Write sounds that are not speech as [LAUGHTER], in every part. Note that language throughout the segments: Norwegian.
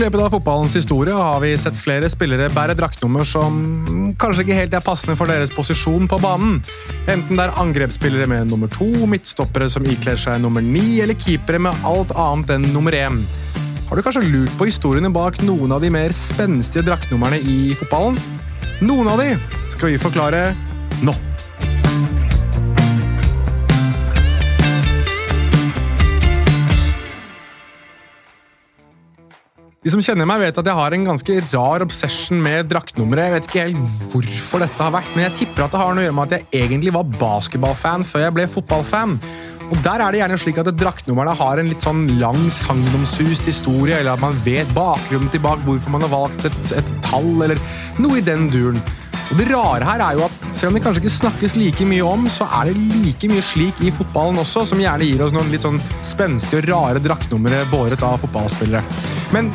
I løpet av fotballens historie har vi sett flere spillere bære draktnummer som kanskje ikke helt er passende for deres posisjon på banen. Enten det er angrepsspillere med nummer to, midtstoppere som ikler seg nummer ni, eller keepere med alt annet enn nummer én. Har du kanskje lurt på historiene bak noen av de mer spenstige draktnumrene i fotballen? Noen av de skal vi forklare nå. De som kjenner meg, vet at jeg har en ganske rar obsession med draktnummeret. Jeg vet ikke helt hvorfor dette har vært, men jeg tipper at det har noe å gjøre med at jeg egentlig var basketballfan før jeg ble fotballfan. Og Der er det gjerne slik at draktnumrene har en litt sånn lang sagnomsust historie, eller at man vet bakgrunnen tilbake hvorfor man har valgt et, et tall, eller noe i den duren. Og Det rare her er jo at selv om det kanskje ikke snakkes like mye om, så er det like mye slik i fotballen også, som gjerne gir oss noen litt sånn spenstige og rare draktnumre båret av fotballspillere. Men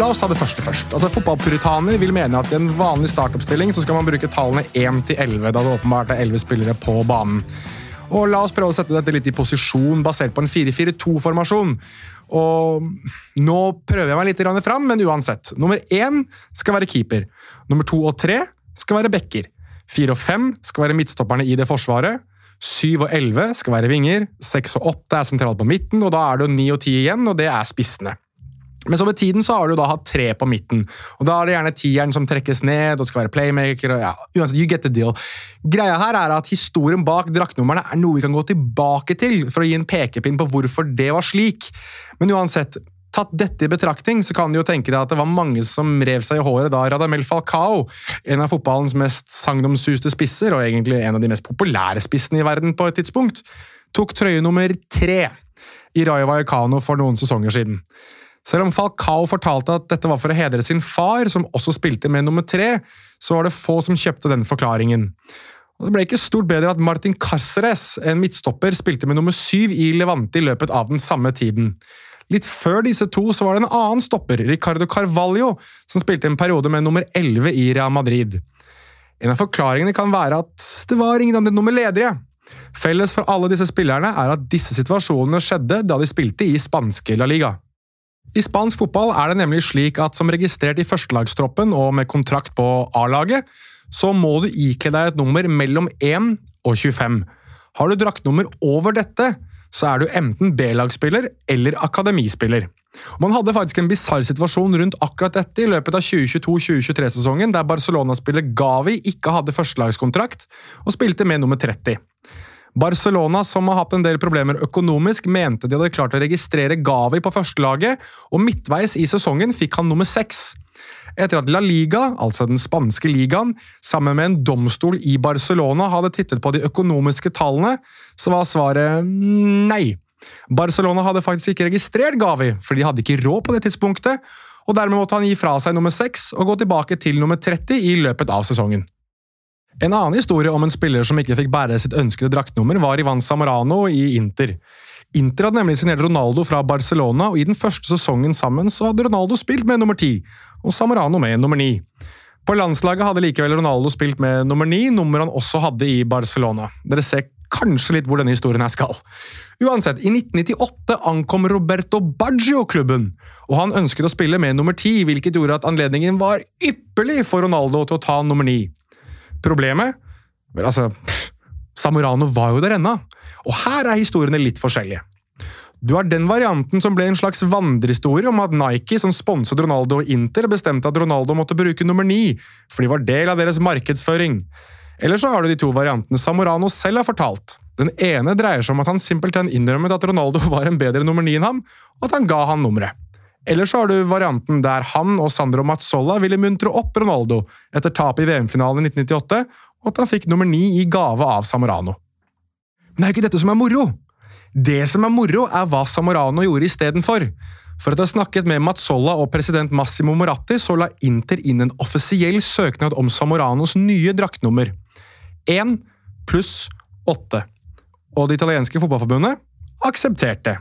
la oss ta det første først. Altså, Fotballpuritaner vil mene at i en vanlig startoppstilling så skal man bruke tallene 1 til 11, da det åpenbart er 11 spillere på banen. Og La oss prøve å sette dette litt i posisjon, basert på en 4-4-2-formasjon. Og Nå prøver jeg meg litt fram, men uansett. Nummer én skal være keeper. Nummer to og tre skal være backer. Fire og fem skal være midtstopperne i det forsvaret. Syv og elleve skal være vinger. Seks og åtte er sentralt på midten, og da er det jo ni og ti igjen, og det er spissene. Men så med tiden så har du da hatt tre på midten, og da er det gjerne tieren som trekkes ned og skal være playmaker. og ja, uansett, you get the deal. Greia her er at Historien bak draktnumrene er noe vi kan gå tilbake til for å gi en pekepinn på hvorfor det var slik. Men uansett, Tatt dette i betraktning, så kan du jo tenke deg at det var mange som rev seg i håret da Radamel Falcao, en av fotballens mest sagnomsuste spisser, og egentlig en av de mest populære spissene i verden på et tidspunkt, tok trøye nummer tre i Rayo Vallecano for noen sesonger siden. Selv om Falcao fortalte at dette var for å hedre sin far, som også spilte med nummer tre, så var det få som kjøpte den forklaringen. Og Det ble ikke stort bedre at Martin Carceres, en midtstopper, spilte med nummer syv i Levante i løpet av den samme tiden. Litt før disse to så var det en annen stopper, Ricardo Carvalho, som spilte en periode med nummer 11 i Real Madrid. En av forklaringene kan være at det var ingen andre nummer ledige. Felles for alle disse spillerne er at disse situasjonene skjedde da de spilte i spanske La Liga. I spansk fotball er det nemlig slik at som registrert i førstelagstroppen og med kontrakt på A-laget, så må du ikle deg et nummer mellom 1 og 25. Har du draktnummer over dette, så er du enten B-lagsspiller eller akademispiller. Man hadde faktisk en bisarr situasjon rundt akkurat dette i løpet av 2022-2023-sesongen, der Barcelona-spiller Gavi ikke hadde førstelagskontrakt og spilte med nummer 30. Barcelona, som har hatt en del problemer økonomisk, mente de hadde klart å registrere Gavi på førstelaget, og midtveis i sesongen fikk han nummer seks. Etter at La Liga, altså den spanske ligaen, sammen med en domstol i Barcelona hadde tittet på de økonomiske tallene, så var svaret nei. Barcelona hadde faktisk ikke registrert Gavi, for de hadde ikke råd på det tidspunktet, og dermed måtte han gi fra seg nummer 6 og gå tilbake til nummer 30 i løpet av sesongen. En annen historie om en spiller som ikke fikk bære sitt ønskede draktnummer, var Ivan Samorano i Inter. Inter hadde nemlig signert Ronaldo fra Barcelona, og i den første sesongen sammen så hadde Ronaldo spilt med nummer ti, og Samorano med nummer ni. På landslaget hadde likevel Ronaldo spilt med nummer ni, nummer han også hadde i Barcelona. Dere ser kanskje litt hvor denne historien her skal. Uansett, i 1998 ankom Roberto Baggio klubben, og han ønsket å spille med nummer ti, hvilket gjorde at anledningen var ypperlig for Ronaldo til å ta nummer ni. Problemet? Vel, altså Samorano var jo der ennå, og her er historiene litt forskjellige. Du har den varianten som ble en slags vandrehistorie om at Nike, som sponset Ronaldo og Inter, bestemte at Ronaldo måtte bruke nummer ni, for de var del av deres markedsføring. Eller så har du de to variantene Samorano selv har fortalt. Den ene dreier seg om at han simpelthen innrømmet at Ronaldo [LAUGHS] var en bedre nummer ni enn ham, og at han ga han nummeret. Eller så har du varianten der han og Sandro Mazzolla ville muntre opp Ronaldo etter tapet i VM-finalen i 1998, og at han fikk nummer ni i gave av Samorano. Men det er jo ikke dette som er moro! Det som er moro, er hva Samorano gjorde istedenfor. For etter å ha snakket med Mazzolla og president Massimo Moratti, så la Inter inn en offisiell søknad om Samoranos nye draktnummer. 1 pluss 8. Og det italienske fotballforbundet aksepterte.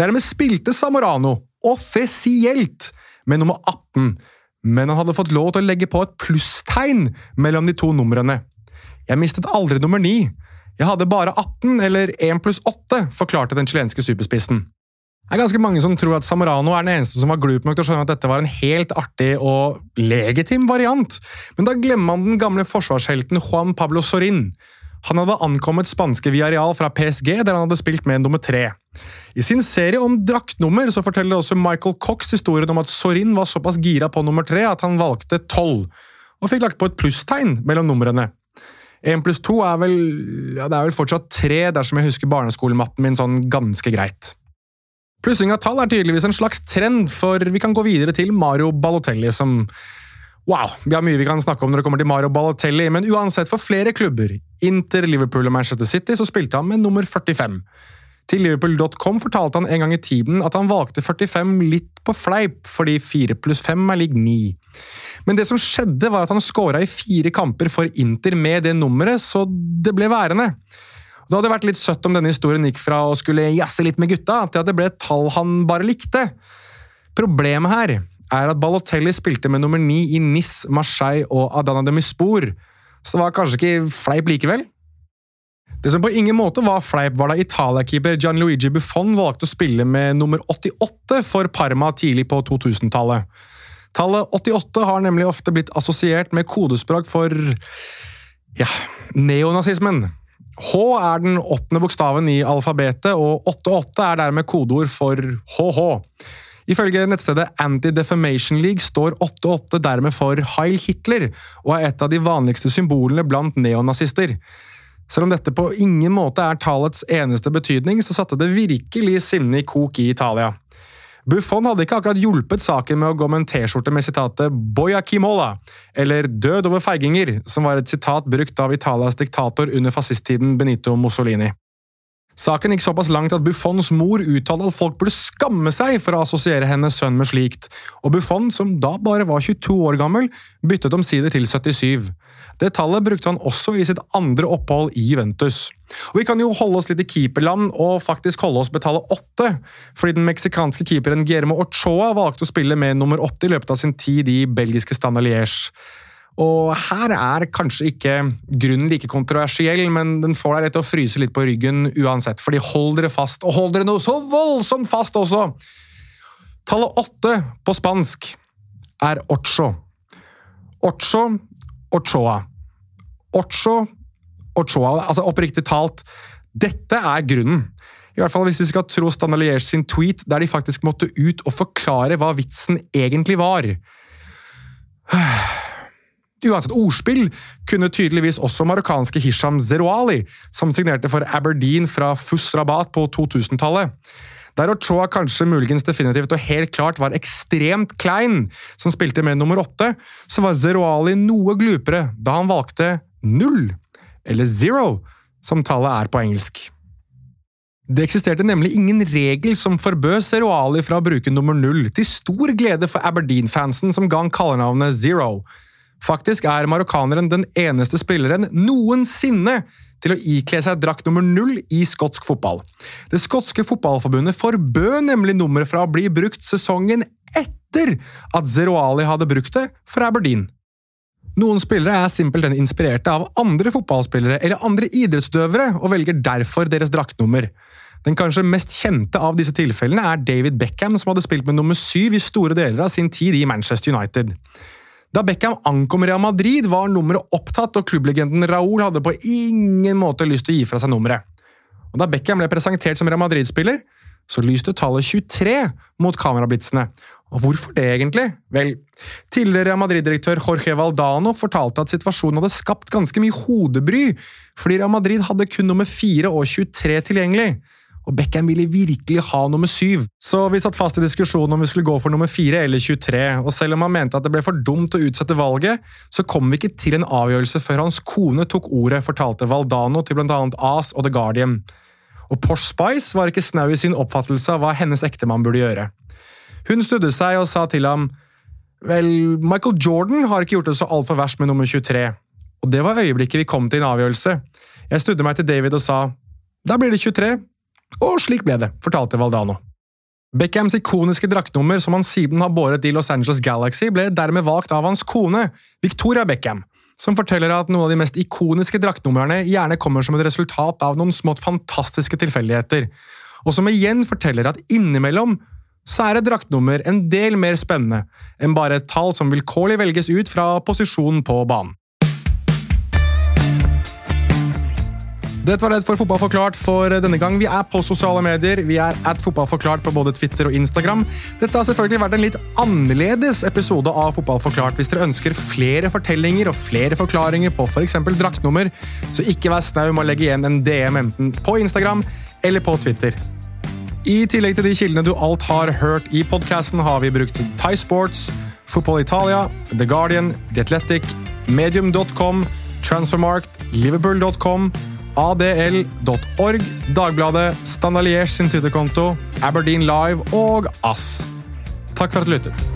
Dermed spilte Samorano offisielt med nummer 18, men han hadde fått lov til å legge på et plusstegn mellom de to numrene. Jeg mistet aldri nummer 9. Jeg hadde bare 18, eller 1 pluss 8, forklarte den chilenske superspissen. Det er ganske mange som tror at Samorano er den eneste som var glup nok til å skjønne at dette var en helt artig og legitim variant, men da glemmer man den gamle forsvarshelten Juan Pablo Sorin. Han hadde ankommet spanske Villarreal fra PSG, der han hadde spilt med nummer tre. I sin serie om draktnummer så forteller også Michael Cox historien om at Sorin var såpass gira på nummer tre at han valgte tolv, og fikk lagt på et plusstegn mellom numrene. Én pluss to er vel ja, det er vel fortsatt tre, dersom jeg husker barneskolematten min sånn ganske greit. Plussing av tall er tydeligvis en slags trend, for vi kan gå videre til Mario Balotelli, som Wow, vi har mye vi kan snakke om når det kommer til Mario Balotelli, men uansett, for flere klubber, Inter, Liverpool og Manchester City, så spilte han med nummer 45. Til Liverpool.com fortalte han en gang i tiden at han valgte 45 litt på fleip, fordi 4 pluss 5 er lik 9. Men det som skjedde, var at han scora i fire kamper for Inter med det nummeret, så det ble værende. Det hadde vært litt søtt om denne historien gikk fra å skulle jazze litt med gutta, til at det ble et tall han bare likte. Problemet her er at Balotelli spilte med nummer ni i Nis, Marseille og Adana de Mispor, så det var kanskje ikke fleip likevel? Det som på ingen måte var fleip, var da Italia-keeper Gianluigi Buffon valgte å spille med nummer 88 for Parma tidlig på 2000-tallet. Tallet 88 har nemlig ofte blitt assosiert med kodespråk for ja, neonazismen. H er den åttende bokstaven i alfabetet, og 88 er dermed kodeord for HH. Ifølge nettstedet Anti-Defamation League står 88 dermed for Heil Hitler, og er et av de vanligste symbolene blant neonazister. Selv om dette på ingen måte er tallets eneste betydning, så satte det virkelig sinnet i kok i Italia. Buffon hadde ikke akkurat hjulpet saken med å gå med en T-skjorte med sitatet «Boya Kimola», eller «Død over feiginger», som var et sitat brukt av Italias diktator under fascisttiden Benito Mussolini. Saken gikk såpass langt at Buffons mor uttalte at folk burde skamme seg for å assosiere hennes sønn med slikt, og Buffon, som da bare var 22 år gammel, byttet omsider til 77. Det tallet brukte han også i sitt andre opphold i Juventus. Og Vi kan jo holde oss litt i keeperland og faktisk holde oss betale åtte, fordi den meksikanske keeperen Guillermo Ochoa valgte å spille med nummer åtte i løpet av sin tid i belgiske Standard Liège. Og her er kanskje ikke grunnen like kontroversiell, men den får deg rett til å fryse litt på ryggen uansett. Fordi hold dere fast, og hold dere noe så voldsomt fast også! Tallet åtte på spansk er ocho. Ocho, ochoa. Ocho, ochoa. Altså oppriktig talt, dette er grunnen. I hvert fall hvis vi skal tro Stanalier sin tweet, der de faktisk måtte ut og forklare hva vitsen egentlig var. Uansett ordspill kunne tydeligvis også marokkanske Hisham Zerouali, som signerte for Aberdeen fra Fusrabat på 2000-tallet. Der Ochoa kanskje muligens definitivt og helt klart var ekstremt klein, som spilte med nummer åtte, så var Zerouali noe glupere da han valgte null, eller zero, som tallet er på engelsk. Det eksisterte nemlig ingen regel som forbød Zerouali fra å bruke nummer null, til stor glede for Aberdeen-fansen som ga han kallenavnet Zero. Faktisk er marokkaneren den eneste spilleren noensinne til å ikle seg drakt nummer null i skotsk fotball. Det skotske fotballforbundet forbød nemlig nummeret fra å bli brukt sesongen etter at Zeroali hadde brukt det for Aberdeen. Noen spillere er simpelthen inspirerte av andre fotballspillere eller andre idrettsdøvere og velger derfor deres draktnummer. Den kanskje mest kjente av disse tilfellene er David Beckham, som hadde spilt med nummer syv i store deler av sin tid i Manchester United. Da Beckham ankom Real Madrid, var nummeret opptatt, og klubblegenden Raúl hadde på ingen måte lyst til å gi fra seg nummeret. Og Da Beckham ble presentert som Real Madrid-spiller, så lyste tallet 23 mot kamerablitsene. Og hvorfor det, egentlig? Vel, tidligere Real Madrid-direktør Jorge Valdano fortalte at situasjonen hadde skapt ganske mye hodebry, fordi Real Madrid hadde kun nummer 4 og 23 tilgjengelig og Beckham ville virkelig ha nummer syv. Så vi satt fast i diskusjonen om vi skulle gå for nummer fire eller 23, og selv om han mente at det ble for dumt å utsette valget, så kom vi ikke til en avgjørelse før hans kone tok ordet, fortalte Valdano til blant annet As og The Guardian. Og Posh Spice var ikke snau i sin oppfattelse av hva hennes ektemann burde gjøre. Hun snudde seg og sa til ham Vel, Michael Jordan har ikke gjort det så altfor verst med nummer 23. Og det var øyeblikket vi kom til en avgjørelse. Jeg snudde meg til David og sa da blir det 23, og slik ble det, fortalte Valdano. Beckhams ikoniske draktnummer, som han siden har båret i Los Angeles Galaxy, ble dermed valgt av hans kone, Victoria Beckham, som forteller at noen av de mest ikoniske draktnumrene gjerne kommer som et resultat av noen smått fantastiske tilfeldigheter. og som igjen forteller at innimellom så er et draktnummer en del mer spennende enn bare et tall som vilkårlig velges ut fra posisjonen på banen. Dette var det for Fotball forklart for denne gang. Vi er på sosiale medier. Vi er at Fotball forklart på både Twitter og Instagram. Dette har selvfølgelig vært en litt annerledes episode av Fotball forklart. Hvis dere ønsker flere fortellinger og flere forklaringer på f.eks. For draktnummer, så ikke vær snau med å legge igjen en DM enten på Instagram eller på Twitter. I tillegg til de kildene du alt har hørt i podkasten, har vi brukt Thai Sports, Football Italia, The Guardian, The Athletic, Medium.com, Transfermarkt, Liverpool.com adl.org, Dagbladet, Standaliers sin Twitter-konto, Aberdeen Live og ASS. Takk for at du lyttet.